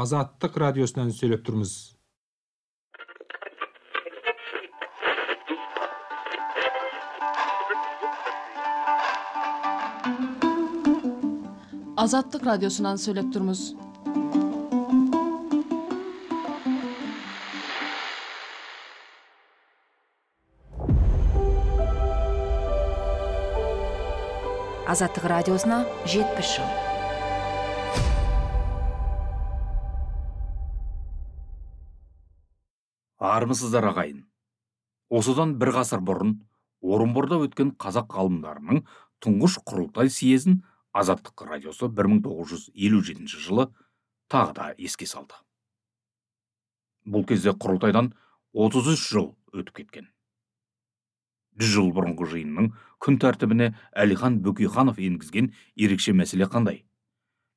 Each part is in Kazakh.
азаттык радиосунан сүйлөп турбуз азаттык радиосунан сүйлөп турбуз азаттык радиосуна жетимиш жыл армысыздар ағайын. Осыдан бір ғасыр бұрын орынборда өткен қазақ ғалымдарының тұңғыш құрылтай съезін азаттық радиосы 1957 жылы тағы да еске салды. Бұл кезде құрылтайдан 33 жыл өтіп кеткен. Жүз жыл бұрынғы жиынның күн тәртібіне әлихан бөкейханов енгізген ерекше мәселе қандай?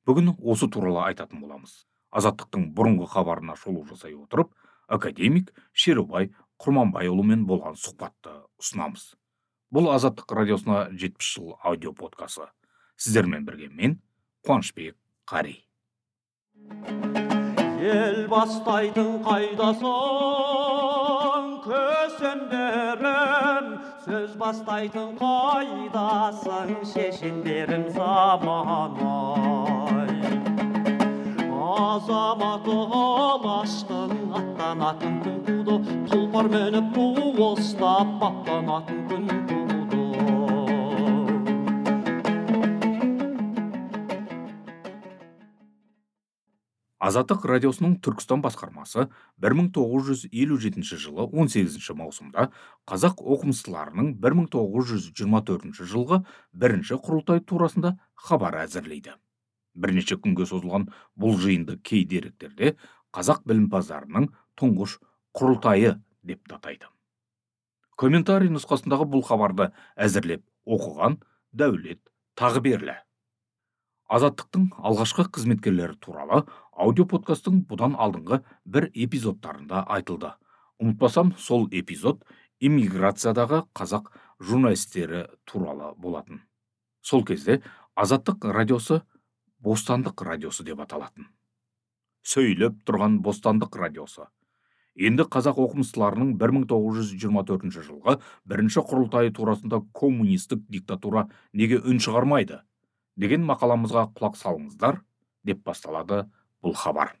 Бүгін осы туралы айтатын боламыз. Азаттықтың бұрынғы хабарына шолу жасай отырып академик шерубай құрманбайұлымен болған сұхбатты ұсынамыз. Бұл азаттық радиосына жетпіс жыл аудио подкасы. Сіздермен бірге мен қуанышбек қари. Ел бастайтын қайдасың көсемдерім. Сөз бастайтын қайдасың шешендерім заман ай азаматы алаштың аттанатын күн туды тұлпар мініп ту ұстап аттанатын күн туды азаттық радиосының түркістан басқармасы 1957 жылы 18 маусымда қазақ оқымыстыларының 1924 жылғы бірінші құрылтай турасында хабар әзірлейді. Бірнеше күнге созылған бұл жиынды кей деректерде қазақ білімпаздарының тұңғыш құрылтайы деп атайды. Комментарий нұсқасындағы бұл хабарды әзірлеп оқыған дәулет тағыберлі азаттықтың алғашқы қызметкерлері туралы аудиоподкасттың бұдан алдыңғы бір эпизодтарында айтылды. Ұмытпасам сол эпизод иммиграциядағы қазақ журналистері туралы болатын. Сол кезде азаттық радиосы бостандық радиосы деп аталатын. Сөйлеп тұрған бостандық радиосы. Енді қазақ оқымыстыларының 1924 жылғы бірінші құрылтайы турасында коммунистік диктатура неге үн шығармайды? Деген мақаламызға құлақ салыңыздар деп басталады бұл хабар.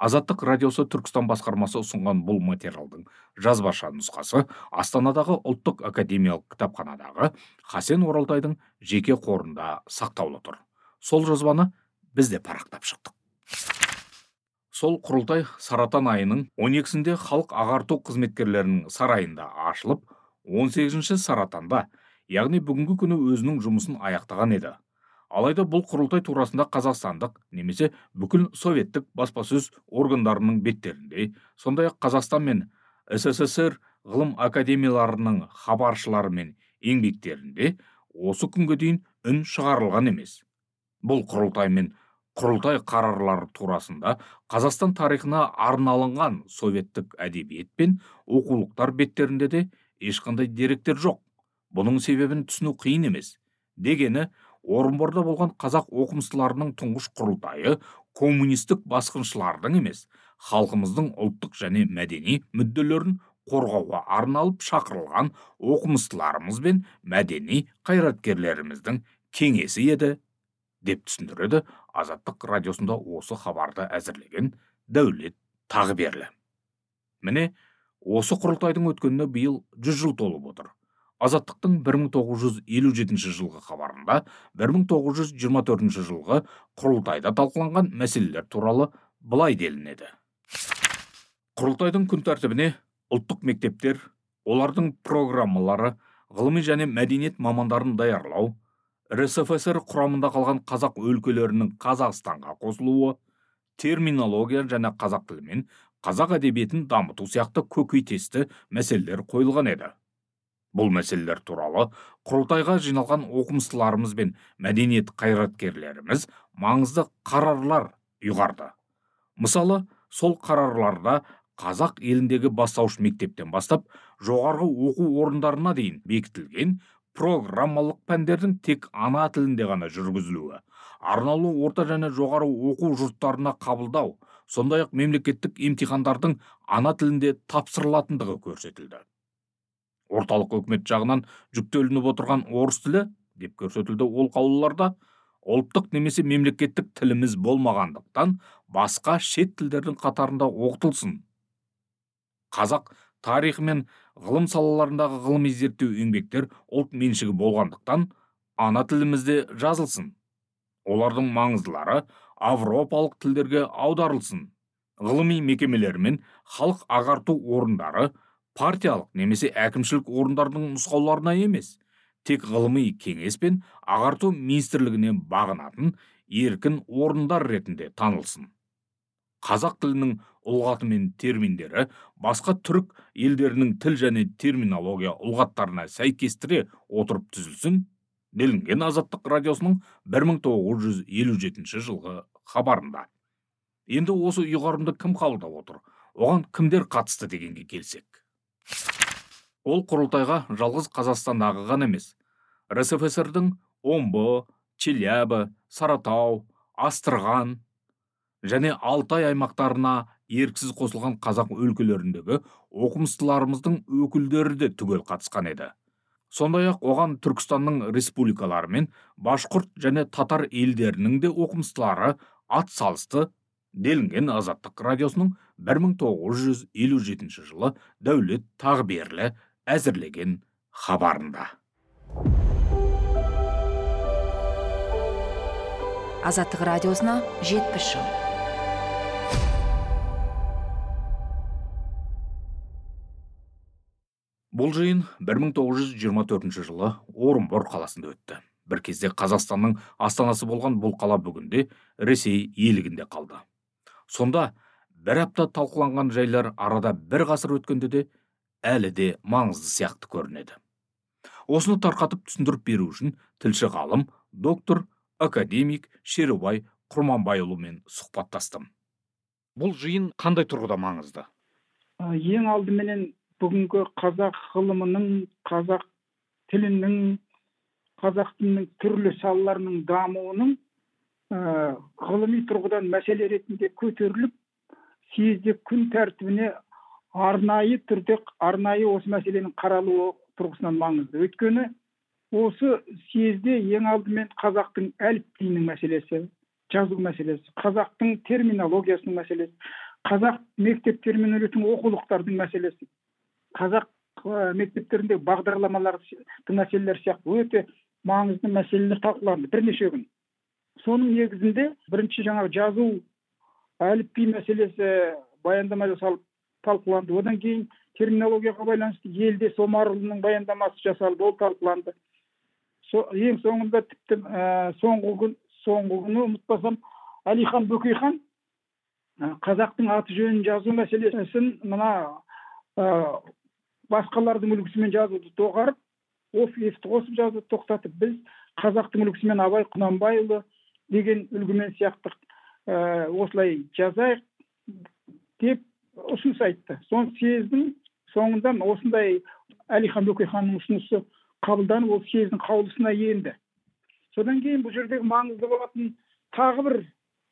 Азаттық радиосы түркістан басқармасы ұсынған бұл материалдың жазбаша нұсқасы астанадағы ұлттық академиялық кітапханадағы хасен оралтайдың жеке қорында сақтаулы тұр. Сол жазбаны біз де парақтап шықтық. Сол құрылтай саратан айының 12-сінде халық ағарту қызметкерлерінің сарайында ашылып 18-ші саратанда яғни бүгінгі күні өзінің жұмысын аяқтаған еді. Алайда бұл құрылтай турасында қазақстандық немесе бүкіл советтік баспасөз органдарының беттерінде сондай ақ қазақстан мен ссср ғылым академияларының хабаршылары мен еңбектерінде осы күнге дейін үн шығарылған емес. Бұл құрылтай мен құрылтай қарарлары турасында қазақстан тарихына арналынған советтік әдебиет пен оқулықтар беттерінде де ешқандай деректер жоқ. Бұның себебін түсіну қиын емес дегені орынборда болған қазақ оқымыстыларының тұңғыш құрылтайы коммунистік басқыншылардың емес халқымыздың ұлттық және мәдени мүдделерін қорғауға арналып шақырылған оқымыстыларымыз бен мәдени қайраткерлеріміздің кеңесі еді. Деп түсіндіреді азаттық радиосында осы хабарды әзірлеген дәулет тағыберлі. Міне осы құрылтайдың өткеніне биыл жүз жыл толып отыр. Азаттықтың 1957 жылғы хабарында 1924 жылғы құрылтайда талқыланған мәселелер туралы былай делінеді. Құрылтайдың күн тәртібіне ұлттық мектептер олардың программалары ғылыми және мәдениет мамандарын даярлау рсфср құрамында қалған қазақ өлкелерінің қазақстанға қосылуы терминология және қазақ тілі мен қазақ әдебиетін дамыту сияқты көкейтесті мәселелер қойылған еді. Бұл мәселелер туралы құрылтайға жиналған оқымыстыларымыз бен мәдениет қайраткерлеріміз маңызды қарарлар ұйғарды. Мысалы сол қарарларда қазақ еліндегі бастауыш мектептен бастап жоғарғы оқу орындарына дейін бекітілген программалық пәндердің тек ана тілінде ғана жүргізілуі арнаулы орта және жоғары оқу жұрттарына қабылдау сондай ақ мемлекеттік емтихандардың ана тілінде тапсырылатындығы көрсетілді. Орталық өкімет жағынан жүктелініп отырған орыс тілі деп көрсетілді ол қаулыларда ұлттық немесе мемлекеттік тіліміз болмағандықтан басқа шет тілдердің қатарында оқытылсын. Қазақ тарихы мен ғылым салаларындағы ғылыми зерттеу еңбектер ұлт меншігі болғандықтан ана тілімізде жазылсын. Олардың маңыздылары авропалық тілдерге аударылсын. Ғылыми мекемелер мен халық ағарту орындары партиялық немесе әкімшілік орындардың нұсқауларына емес тек ғылыми кеңес пен ағарту министрлігіне бағынатын еркін орындар ретінде танылсын. Қазақ тілінің ұлғаты мен терминдері басқа түрік елдерінің тіл және терминология ұлғаттарына сәйкестіре отырып түзілсін делінген азаттық радиосының 1957 жылғы хабарында. Енді осы ұйғарымды кім қабылдап отыр? Оған кімдер қатысты дегенге келсек. Ол құрылтайға жалғыз қазақстандағы ғана емес рсфсрдің омбы челябі саратау астырған және алтай аймақтарына еріксіз қосылған қазақ өлкелеріндегі оқымыстыларымыздың өкілдері де түгел қатысқан еді. Сондай ақ оған түркістанның республикалары мен башқұрт және татар елдерінің де оқымыстылары ат салысты делінген азаттық радиосының 1957 жылы дәулет тағберлі әзірлеген хабарында. Азаттық радиосына жетпіс жыл. Бұл жиын 1924 жылы орынбор қаласында өтті. Бір кезде қазақстанның астанасы болған бұл қала бүгінде ресей иелігінде қалды. Сонда бір апта талқыланған жайлар арада бір ғасыр өткенде де әлі де маңызды сияқты көрінеді. Осыны тарқатып түсіндіріп беру үшін тілші ғалым доктор академик шерубай құрманбайұлымен сұхбаттастым. Бұл жиын қандай тұрғыда маңызды? Ең алдыменен бүгінгі қазақ ғылымының қазақ тілінің қазақ тілінің түрлі салаларының дамуының ә, ғылыми тұрғыдан мәселе ретінде көтеріліп съезде күн тәртібіне арнайы түрде арнайы осы мәселенің қаралуы тұрғысынан маңызды. Өйткені осы съезде ең алдымен қазақтың әліпбиінің мәселесі жазу мәселесі қазақтың терминологиясының мәселесі қазақ мектептерімен өтетін оқулықтардың мәселесі қазақ мектептеріндегі бағдарламалардың мәселелері сияқты өте маңызды мәселелер талқыланды бірнеше күн. Соның негізінде бірінші жаңағы жазу әліпби мәселесі баяндама жасалып талқыланды. Одан кейін терминологияға байланысты елдес омарұлының баяндамасы жасалды ол талқыланды. Со, ең соңында тіпті ә, соңғы күн соңғы күні ұмытпасам әлихан бөкейхан қазақтың аты жөнін жазу мәселесін мына басқалардың үлгісімен жазуды доғарып офьевті қосып жазуды тоқтатып біз қазақтың үлгісімен абай құнанбайұлы деген үлгімен сияқты ә, осылай жазайық деп ұсыныс айтты. Соны съездің соңында осындай әлихан бөкейханның ұсынысы қабылданып ол съездің қаулысына енді. Содан кейін бұл жердегі маңызды болатын тағы бір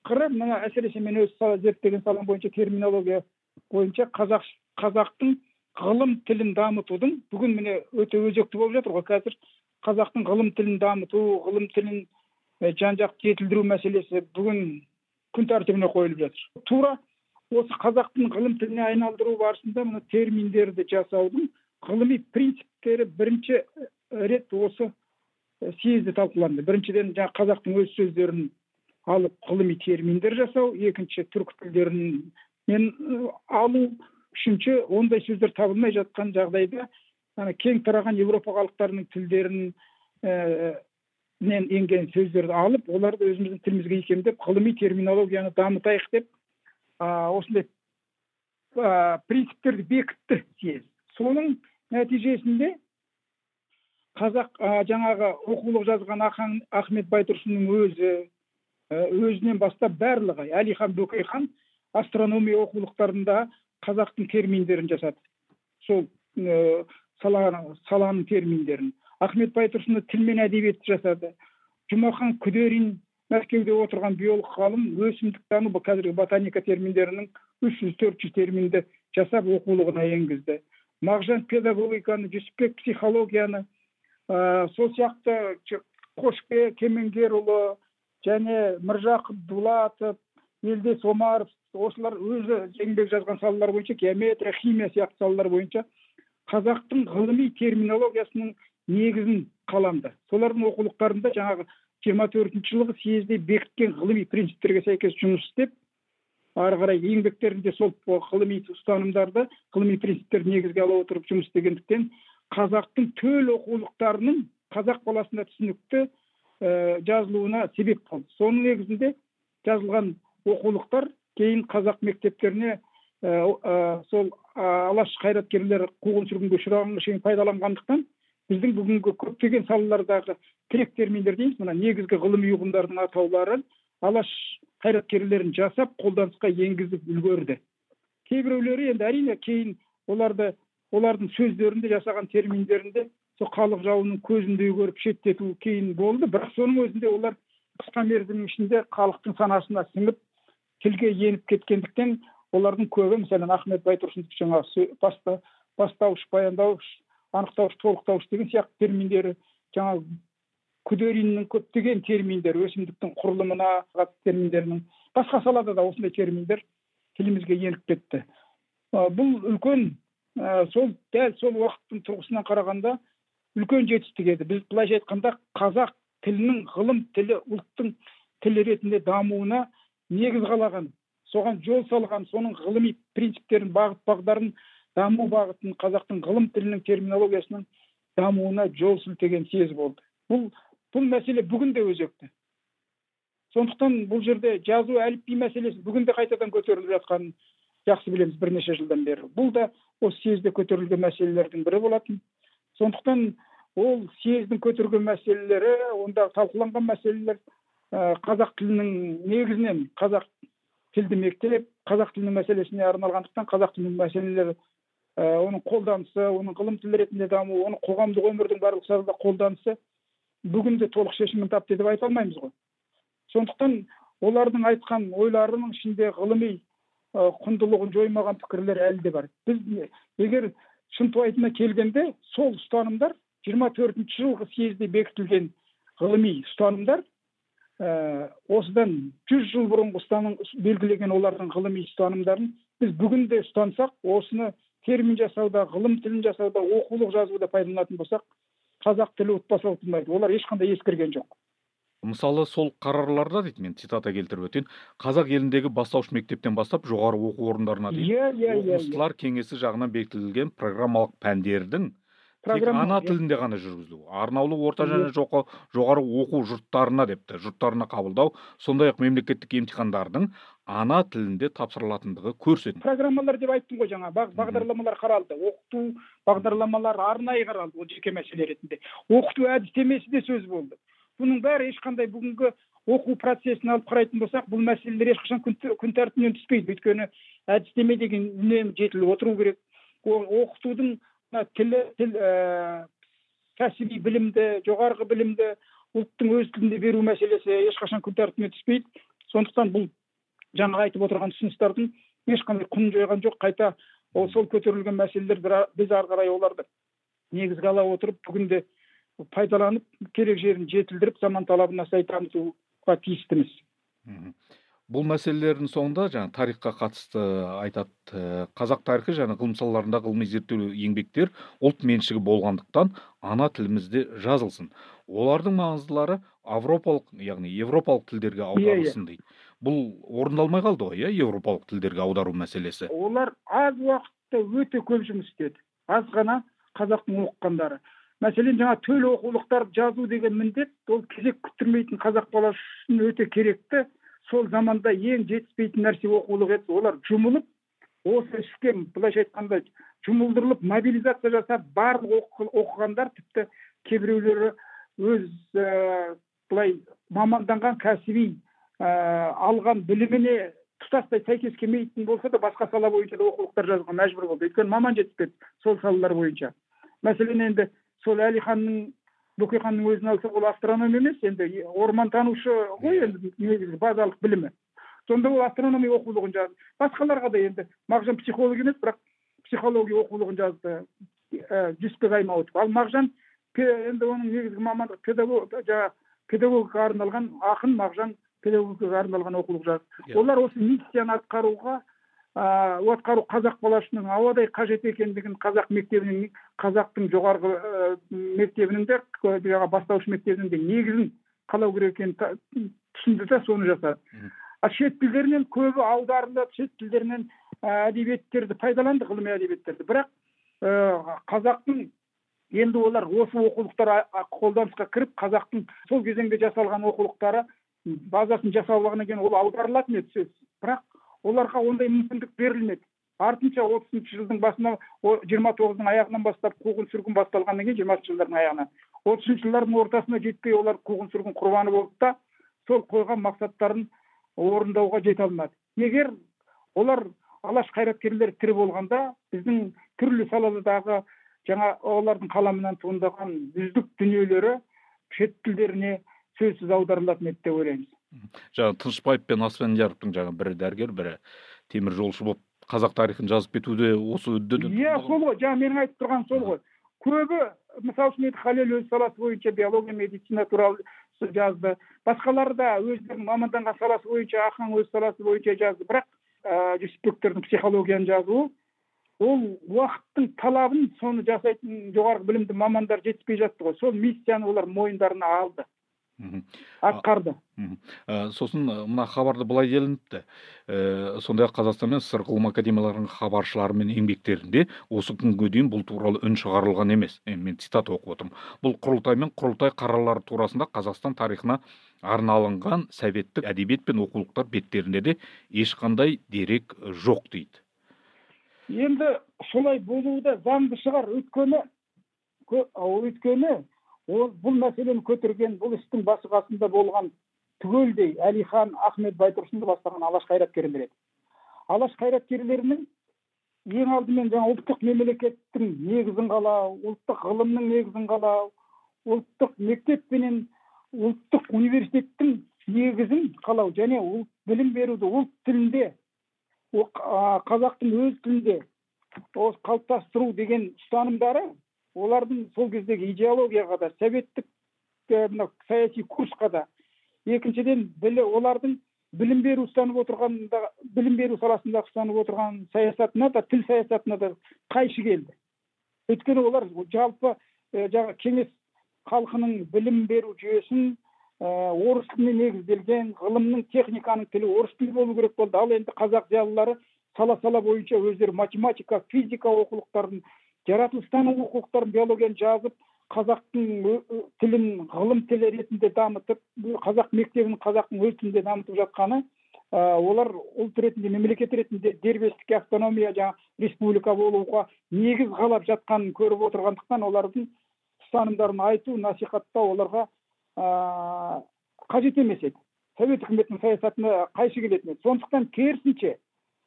қыры мына әсіресе мен өз зерттеген салам бойынша терминология бойынша қазақ қазақтың ғылым тілін дамытудың бүгін міне өте өзекті болып жатыр ғой. Қазір қазақтың ғылым тілін дамыту ғылым тілін жан жақты жетілдіру мәселесі бүгін күн тәртібіне қойылып жатыр. Тура осы қазақтың ғылым тіліне айналдыру барысында мына терминдерді жасаудың ғылыми принциптері бірінші рет осы съезде талқыланды. Біріншіден жаңағы қазақтың өз сөздерін алып ғылыми терминдер жасау екінші түркі тілдерінен алу үшінші ондай сөздер табылмай жатқан жағдайда ана кең тараған еуропа халықтарының тілдерін енген сөздерді алып оларды өзіміздің тілімізге икемдеп ғылыми терминологияны дамытайық деп осындай принциптерді бекітті съезд. Соның нәтижесінде қазақ жаңағы оқулық жазған ақан ахмет байтұрсынның өзі өзінен бастап барлығы әлихан бөкейхан астрономия оқулықтарында қазақтың терминдерін жасады. Сол ә, сала, саланың терминдерін. Ахмет байтұрсынов тіл мен әдебиетті жасады. Жұмахан күдерин мәскеуде отырған биолог ғалым өсімдіктану қазіргі ботаника терминдерінің үш жүз төрт жүз терминді жасап оқулығына енгізді. Мағжан педагогиканы жүсіпбек психологияны ә, сол сияқты қошке кемеңгерұлы және міржақып дулатов елдес омаров осылар өзі еңбек жазған салалар бойынша геометрия химия сияқты салалар бойынша қазақтың ғылыми терминологиясының негізін қаланды. Солардың оқулықтарында жаңағы жиырма төртінші жылғы съезде бекіткен ғылыми принциптерге сәйкес жұмыс істеп ары қарай еңбектерінде сол ғылыми ұстанымдарды ғылыми принциптерді негізге ала отырып жұмыс істегендіктен қазақтың төл оқулықтарының қазақ баласына түсінікті ә, жазылуына себеп болды соның негізінде жазылған оқулықтар кейін қазақ мектептеріне сол алаш қайраткерлері қуғын сүргінге ұшырағанға шейін пайдаланғандықтан біздің бүгінгі көптеген салалардағы тірек терминдер дейміз мына негізгі ғылыми ұғымдардың атауларын алаш қайраткерлерін жасап қолданысқа енгізіп үлгерді. Кейбіреулері енді әрине кейін оларды олардың сөздерінде жасаған терминдерінде сол халық жауының көзіндей көріп шеттету кейін болды. Бірақ соның өзінде олар қысқа мерзімнің ішінде халықтың санасына сіңіп тілге еніп кеткендіктен олардың көбі мәселен ахмет байтұрсыновтың жаңағы баста бастауыш баяндауыш анықтауыш толықтауыш деген сияқты терминдері жаңағы күдериннің көптеген терминдер өсімдіктің құрылымына терминдерінің басқа салада да осындай терминдер тілімізге еніп кетті. Бұл үлкен сол дәл сол уақыттың тұрғысынан қарағанда үлкен жетістік еді. Біз былайша айтқанда қазақ тілінің ғылым тілі ұлттың тілі ретінде дамуына негіз қалаған соған жол салған соның ғылыми принциптерін бағыт бағдарын даму бағытын қазақтың ғылым тілінің терминологиясының дамуына жол сілтеген съез болды. Бұл бұл мәселе бүгін де өзекті. Сондықтан бұл жерде жазу әліпби мәселесі бүгін де қайтадан көтеріліп жатқанын жақсы білеміз бірнеше жылдан бері. Бұл да осы съезде көтерілген мәселелердің бірі болатын. Сондықтан ол съездің көтерген мәселелері онда талқыланған мәселелер қазақ тілінің негізінен қазақ тілді мектеп қазақ тілінің мәселесіне арналғандықтан қазақ тілінің мәселелері оның қолданысы оның ғылым тілі ретінде дамуы оның қоғамдық өмірдің барлық салада қолданысы бүгінде толық шешімін тапты деп айта алмаймыз ғой. Сондықтан олардың айтқан ойларының ішінде ғылыми құндылығын жоймаған пікірлер әлі де бар. Біз егер шынтуайтына келгенде сол ұстанымдар жиырма төртінші жылғы съезде бекітілген ғылыми ұстанымдар ә, осыдан жүз жыл бұрынғы ұстаным белгілеген олардың ғылыми ұстанымдарын біз бүгін де ұстансақ осыны термин жасауда ғылым тілін жасауда оқулық жазуда пайдаланатын болсақ қазақ тілі ұтпаса ұтылмайды олар ешқандай ескерген жоқ. Мысалы сол қарарларда дейді мен цитата келтіріп өтейін. Қазақ еліндегі бастауыш мектептен бастап жоғары оқу орындарына дейін иә иә иә оқымыстылар кеңесі жағынан бекітілген программалық пәндердің тек ана тілінде ғана жүргізілу. Арнаулы орта және жоғары оқу жұрттарына депті жұрттарына қабылдау сондай ақ мемлекеттік емтихандардың ана тілінде тапсырылатындығы көрсетілді. Программалар деп айттым ғой жаңа бағдарламалар қаралды. Оқыту бағдарламалар арнайы қаралды ол жеке мәселе ретінде. Оқыту әдістемесі де сөз болды. Бұның бәрі ешқандай бүгінгі оқу процесін алып қарайтын болсақ бұл мәселелер ешқашан күн тәртібінен түспейді. Өйткені әдістеме деген үнемі жетіліп отыру керек. Оқытудың тілі тіл ә, кәсіби білімді жоғарғы білімді ұлттың өз тілінде беру мәселесі ешқашан күн тәртібінен түспейді. Сондықтан бұл жаңа айтып отырған ұсыныстардың ешқандай құнын жойған жоқ қайта ол сол көтерілген мәселелер біз ары қарай оларды негізге ала отырып бүгінде пайдаланып керек жерін жетілдіріп заман талабына сай дамытуға тиістіміз. Бұл мәселелердің соңында жаңа тарихқа қатысты айтады қазақ тарихы және ғылым салаларында ғылыми зерттеу еңбектер ұлт меншігі болғандықтан ана тілімізде жазылсын. Олардың маңыздылары европалық яғни европалық тілдерге аударылсын дейді. Бұл орындалмай қалды ғой иә европалық тілдерге аудару мәселесі? Олар аз уақытта өте көп жұмыс істеді. Аз ғана қазақтың оқығандары. Мәселен жаңа төл оқулықтар жазу деген міндет ол кезек күттірмейтін қазақ баласы үшін өте керекті. Сол заманда ең жетіспейтін нәрсе оқулық еді. Олар жұмылып осы іске былайша айтқанда жұмылдырылып мобилизация жасап барлық оқығандар тіпті кейбіреулері өз ә, былай маманданған кәсіби ә, алған біліміне тұтастай сәйкес келмейтін болса да басқа сала бойынша да оқулықтар жазуға мәжбүр болды. Өйткені маман жетіспеді сол салалар бойынша. Мәселен енді сол әлиханның бөкейханның өзін алсақ ол астроном емес енді ормантанушы ғой енді негізгі базалық білімі. Сонда ол астрономия оқулығын жазды басқаларға да енді мағжан психолог емес бірақ психология оқулығын жазды ә, жүсіпбек аймауытов. Ал мағжан енді оның негізгі мамандығы педагог жаңағы педагогикаға арналған ақын мағжан педагогикаға арналған оқулық жазды Иә. олар осы миссияны атқаруға ыыы атқару қазақ баласының ауадай қажет екендігін қазақ мектебінің қазақтың жоғарғы ә, мектебінің де жаңағы бастауыш мектебінің де негізін қалау керек екенін түсінді да соны жасады. А шет тілдерінен көбі аударылып шет тілдерінен ә, әдебиеттерді пайдаланды ғылыми әдебиеттерді. Бірақ ә, қазақтың енді олар осы оқулықтар қолданысқа кіріп қазақтың сол кезеңде жасалған оқулықтары базасын жасап алғаннан кейін ол аударылатын еді сөзсіз бірақ оларға ондай мүмкіндік берілмеді. Артынша отызыншы жылдың басына о- жиырма тоғыздың аяғынан бастап қуғын сүргін басталғаннан кейін жиырмасыншы жылдардың аяғынан отызыншы жылдардың ортасына жетпей олар қуғын сүргін құрбаны болды да сол қойған мақсаттарын орындауға жете алмады. Егер олар алаш қайраткерлері тірі болғанда біздің түрлі саладағы жаңа олардың қаламынан туындаған үздік дүниелері шет тілдеріне сөзсіз аударылатын еді деп ойлаймыз. Жаңағы тынышбаев пен асфендияровтың жаңағы бірі дәрігер бірі теміржолшы болып қазақ тарихын жазып кетуде осы үддеден иә сол ғой. жаңа менің айтып тұрғаным сол ғой. Көбі мысалы үшін енді халел өз саласы бойынша биология медицина туралы жазды. Басқалары да өздерінің маманданған саласы бойынша ахаң өз саласы бойынша жазды. Бірақ ыыы жүсіпбектердің психологияны жазуы ол. Уақыттың талабын соны жасайтын жоғары білімді мамандар жетіспей жатты ғой. Сол миссияны олар мойындарына алды. Атқарды Ә, сосын ә, мына хабарда былай делініпті. Ә, сондай ақ қазақстан мен ссср ғылым академияларының хабаршылары мен еңбектерінде осы күнге дейін бұл туралы үн шығарылған емес. Енді мен цитата оқып отырмын. Бұл құрылтай мен құрылтай қарарлары турасында қазақстан тарихына арналынған советтік әдебиет пен оқулықтар беттерінде де ешқандай дерек жоқ дейді. Енді солай болуы да заңды шығар. Өйткені өйткені ол бұл мәселені көтерген бұл істің басы қасында болған түгелдей әлихан ахмет байтұрсынды бастаған алаш қайраткерлері алаш қайраткерлерінің ең алдымен жаңа ұлттық мемлекеттің негізін қалау ұлттық ғылымның негізін қалау ұлттық мектеп пенен ұлттық университеттің негізін қалау және ұлт білім беруді ұлт тілінде қазақтың өз тілінде қалыптастыру деген ұстанымдары олардың сол кездегі идеологияға да советтік мына саяси курсқа да. Екіншіден білі олардың білім беру ұстанып отырғанда білім беру саласындағы ұстанып отырған саясатына да тіл саясатына да қайшы келді. Өйткені олар жалпы жаңағы кеңес халқының білім беру жүйесін ә, орыс тіліне негізделген ғылымның техниканың тілі орыс тілі болу керек болды. Ал енді қазақ зиялылары сала сала бойынша өздері математика физика оқулықтарын жаратылыстану оқулықтарын биологияны жазып қазақтың тілін ғылым тілі ретінде дамытып қазақ мектебін қазақтың өз тілінде дамытып жатқаны ә, олар ұлт ретінде мемлекет ретінде дербестікке автономия жаңағы республика болуға негіз қалап жатқанын көріп отырғандықтан олардың ұстанымдарын айту насихаттау оларға ыыы қажет емес еді. Совет үкіметінің саясатына қайшы келетін еді. Сондықтан керісінше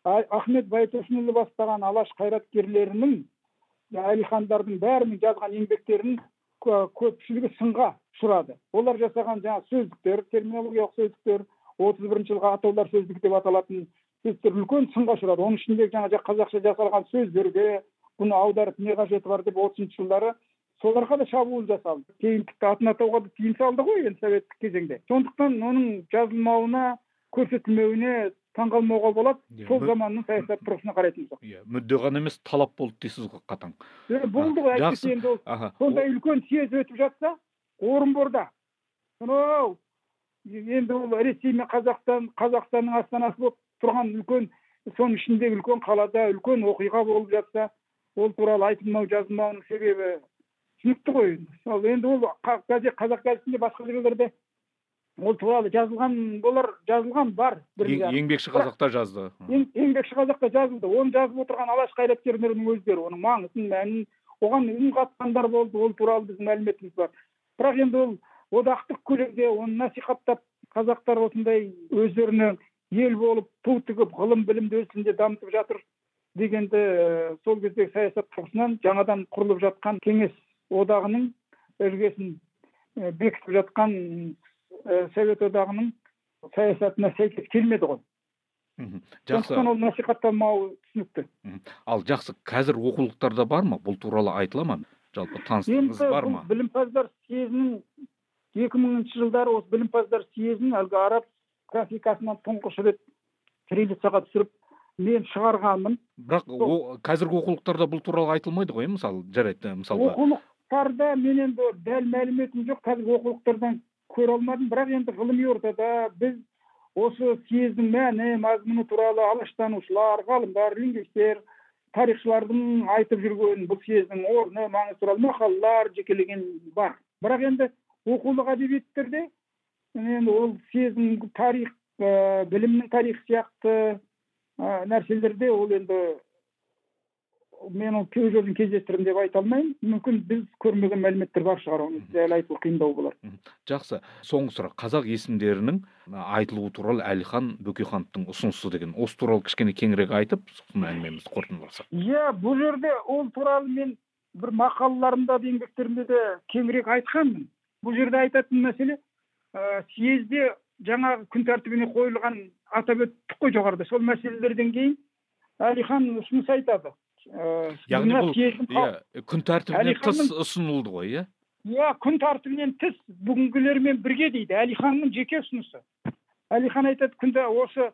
ахмет байтұрсынұлы бастаған алаш қайраткерлерінің әлихандардың бәрінің жазған еңбектерінің кө- көпшілігі сынға ұшырады олар жасаған жаңағы сөздіктер терминологиялық сөздіктер отыз бірінші жылғы атаулар сөздігі деп аталатын сөздіктер үлкен сынға ұшырады оның ішінде жаңа жа- қазақша жасалған сөздерге бұны аударып не қажеті бар деп отызыншы жылдары соларға да шабуыл жасалды кейін тіпті атын атауға да тыйым салды ғой енді советтік кезеңде сондықтан оның жазылмауына көрсетілмеуіне таңғалмауға болады Иә, сол заманның саясат тұрғысына қарайтын болсақ. Иә мүдде ғана емес талап болды дейсіз ғой қатаң. Болды ғой әйтпесе енді ол сондай үлкен съезд өтіп жатса орынборда сонау енді ол ресей мен қазақстан қазақстанның астанасы болып тұрған үлкен соның ішіндегі үлкен қалада үлкен оқиға болып жатса ол туралы айтылмау жазылмауының себебі түсінікті ғой. Ал енді ол қа- газет қазақ газетінде басқа жерлерде ол туралы жазылған болар жазылған бар бір еңбекші қазақта жазды. Ең- еңбекші қазақта жазылды. Оны жазып отырған алаш қайраткерлерінің өздері оның маңызын мәнін оған үн қатқандар болды ол туралы біздің мәліметіміз бар. Бірақ енді ол одақтық көлемде оны насихаттап қазақтар осындай өздеріне ел болып ту тігіп ғылым білімді өз тілінде дамытып жатыр дегенді э, сол кездегі саясат тұрғысынан жаңадан құрылып жатқан кеңес одағының іргесін э, бекітіп жатқан э, совет одағының саясатына сәйкес келмеді ғой. Мхм. жақсы. сондықтан ол насихатталмауы түсінікті. Ал жақсы қазір оқулықтарда бар ма? Бұл туралы айтыла ма? Жалпы таныстығыңыз бар ма? білімпаздар съезінің екі мыңыншы жылдары осы білімпаздар съезінің әлгі араб графикасынан тұңғыш рет кириллицаға түсіріп мен шығарғанмын. Бірақ о, қазіргі оқулықтарда бұл туралы айтылмайды ғой иә, мысалы жарайды мысалға. Оқулықтарда мен енді дәл мәліметім жоқ қазіргі оқулықтардан көре алмадым. Бірақ енді ғылыми ортада біз осы съездің мәні мазмұны туралы алаштанушылар ғалымдар лингвистер тарихшылардың айтып жүрген бұл съездің орны маңызы туралы мақалалар жекелеген бар. Бірақ енді оқулық әдебиеттерде енді ол съездің тарих ә, білімнің тарихы сияқты ә, нәрселерде ол енді мен оны өз өзім кездестірдім деп айта алмаймын. Мүмкін біз көрмеген мәліметтер бар шығар оны дәл айту қиындау болар. Жақсы. Соңғы сұрақ. Қазақ есімдерінің айтылуы туралы әлихан бөкейхановтың ұсынысы деген. Осы туралы кішкене кеңірек айтып сосын әңгімемізді қорытындыласақ иә бұл жерде ол туралы мен бір мақалаларымда да еңбектерімде де кеңірек айтқанмын. Бұл жерде айтатын мәселе ә, съезде жаңағы күн тәртібіне қойылған атап өттік қой жоғарыда. Сол мәселелерден кейін әлихан ұсыныс айтады. Ә, яғни бұл иә күн тәртібінен тыс ұсынылды ғой иә? иә күн тәртібінен тыс бүгінгілермен бірге дейді әлиханның жеке ұсынысы. Әлихан айтады күнде осы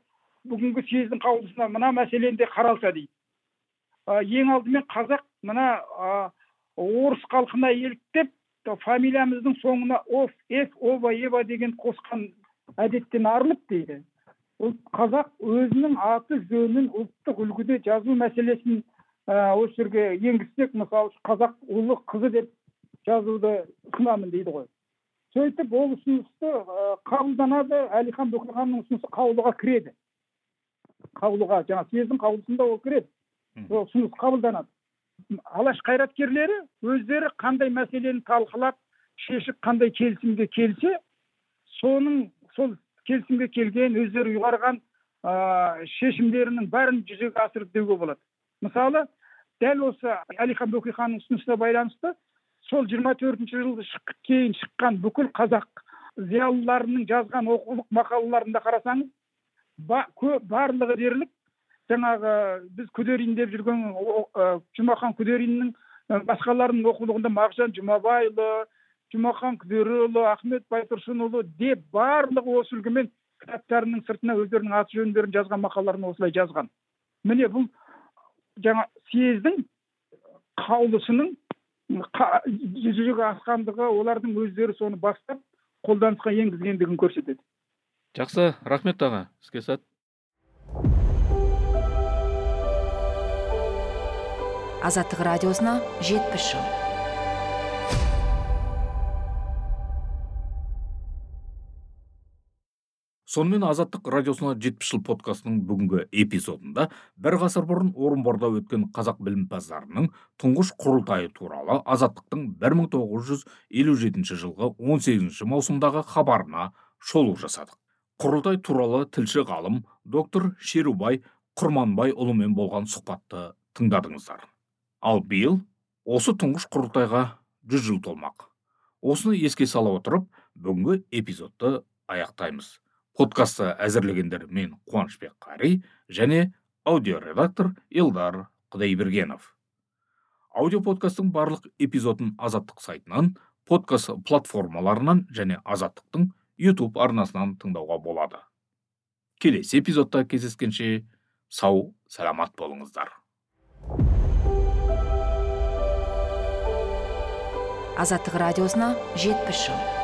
бүгінгі съездің қаулысына мына мәселені де қаралса дейді. Ә, ең алдымен қазақ мына ә, орыс халқына еліктеп фамилиямыздың соңына оф ф ова ева деген қосқан әдеттен арылып дейді. Ұлт қазақ өзінің аты жөнін ұлттық үлгіде жазу мәселесін осы жерге енгізсек мысалы қазақ ұлы қызы деп жазуды ұсынамын дейді ғой. Сөйтіп ол ұсынысты ә, қабылданады. Әлихан бөкейханның ұсынысы қаулыға кіреді. Қаулыға жаңағы съездің қаулысында ол кіреді. Ол ұсыныс қабылданады. Алаш қайраткерлері өздері қандай мәселені талқылап шешіп қандай келісімге келсе соның сол келісімге келген өздері ұйғарған ә, шешімдерінің бәрін жүзеге асырды деуге болады. Мысалы дәл осы әлихан бөкейханның ұсынысына байланысты сол жиырма төртінші жылы кейін шыққан бүкіл қазақ зиялыларының жазған оқулық мақалаларында қарасаңыз ба, барлығы дерлік. Жаңағы біз күдерин деп жүрген жұмахан күдериннің басқаларының оқулығында мағжан жұмабайұлы жұмахан күдеріұлы ахмет байтұрсынұлы деп барлығы осы үлгімен кітаптарының сыртына өздерінің аты жөндерін жазған мақалаларын осылай жазған. Міне бұл жаңа съездің қаулысының қа- жүзеге асқандығы олардың өздері соны бастап қолданысқа енгізгендігін көрсетеді. Жақсы рахмет аға. Іске сәт. Азаттық радиосына жетпіс жыл. Сонымен азаттық радиосына жетпіс жыл подкастының бүгінгі эпизодында бір ғасыр бұрын орынборда өткен қазақ білімпаздарының тұңғыш құрылтайы туралы азаттықтың 1957 жылғы 18 маусымдағы хабарына шолу жасадық құрылтай туралы тілші ғалым доктор шерубай құрманбай ұлымен болған сұхбатты тыңдадыңыздар. Ал биыл осы тұңғыш құрылтайға 100 жыл толмақ. Осыны еске сала отырып бүгінгі эпизодты аяқтаймыз. Подкастты әзірлегендер мен қуанышбек қари және аудиоредактор елдар құдайбергенов. Аудиоподкасттың барлық эпизодын азаттық сайтынан подкаст платформаларынан және азаттықтың ютуб арнасынан тыңдауға болады. Келесі эпизодта кездескенше сау саламат болыңыздар. Азаттық радиосына жетпіс жыл.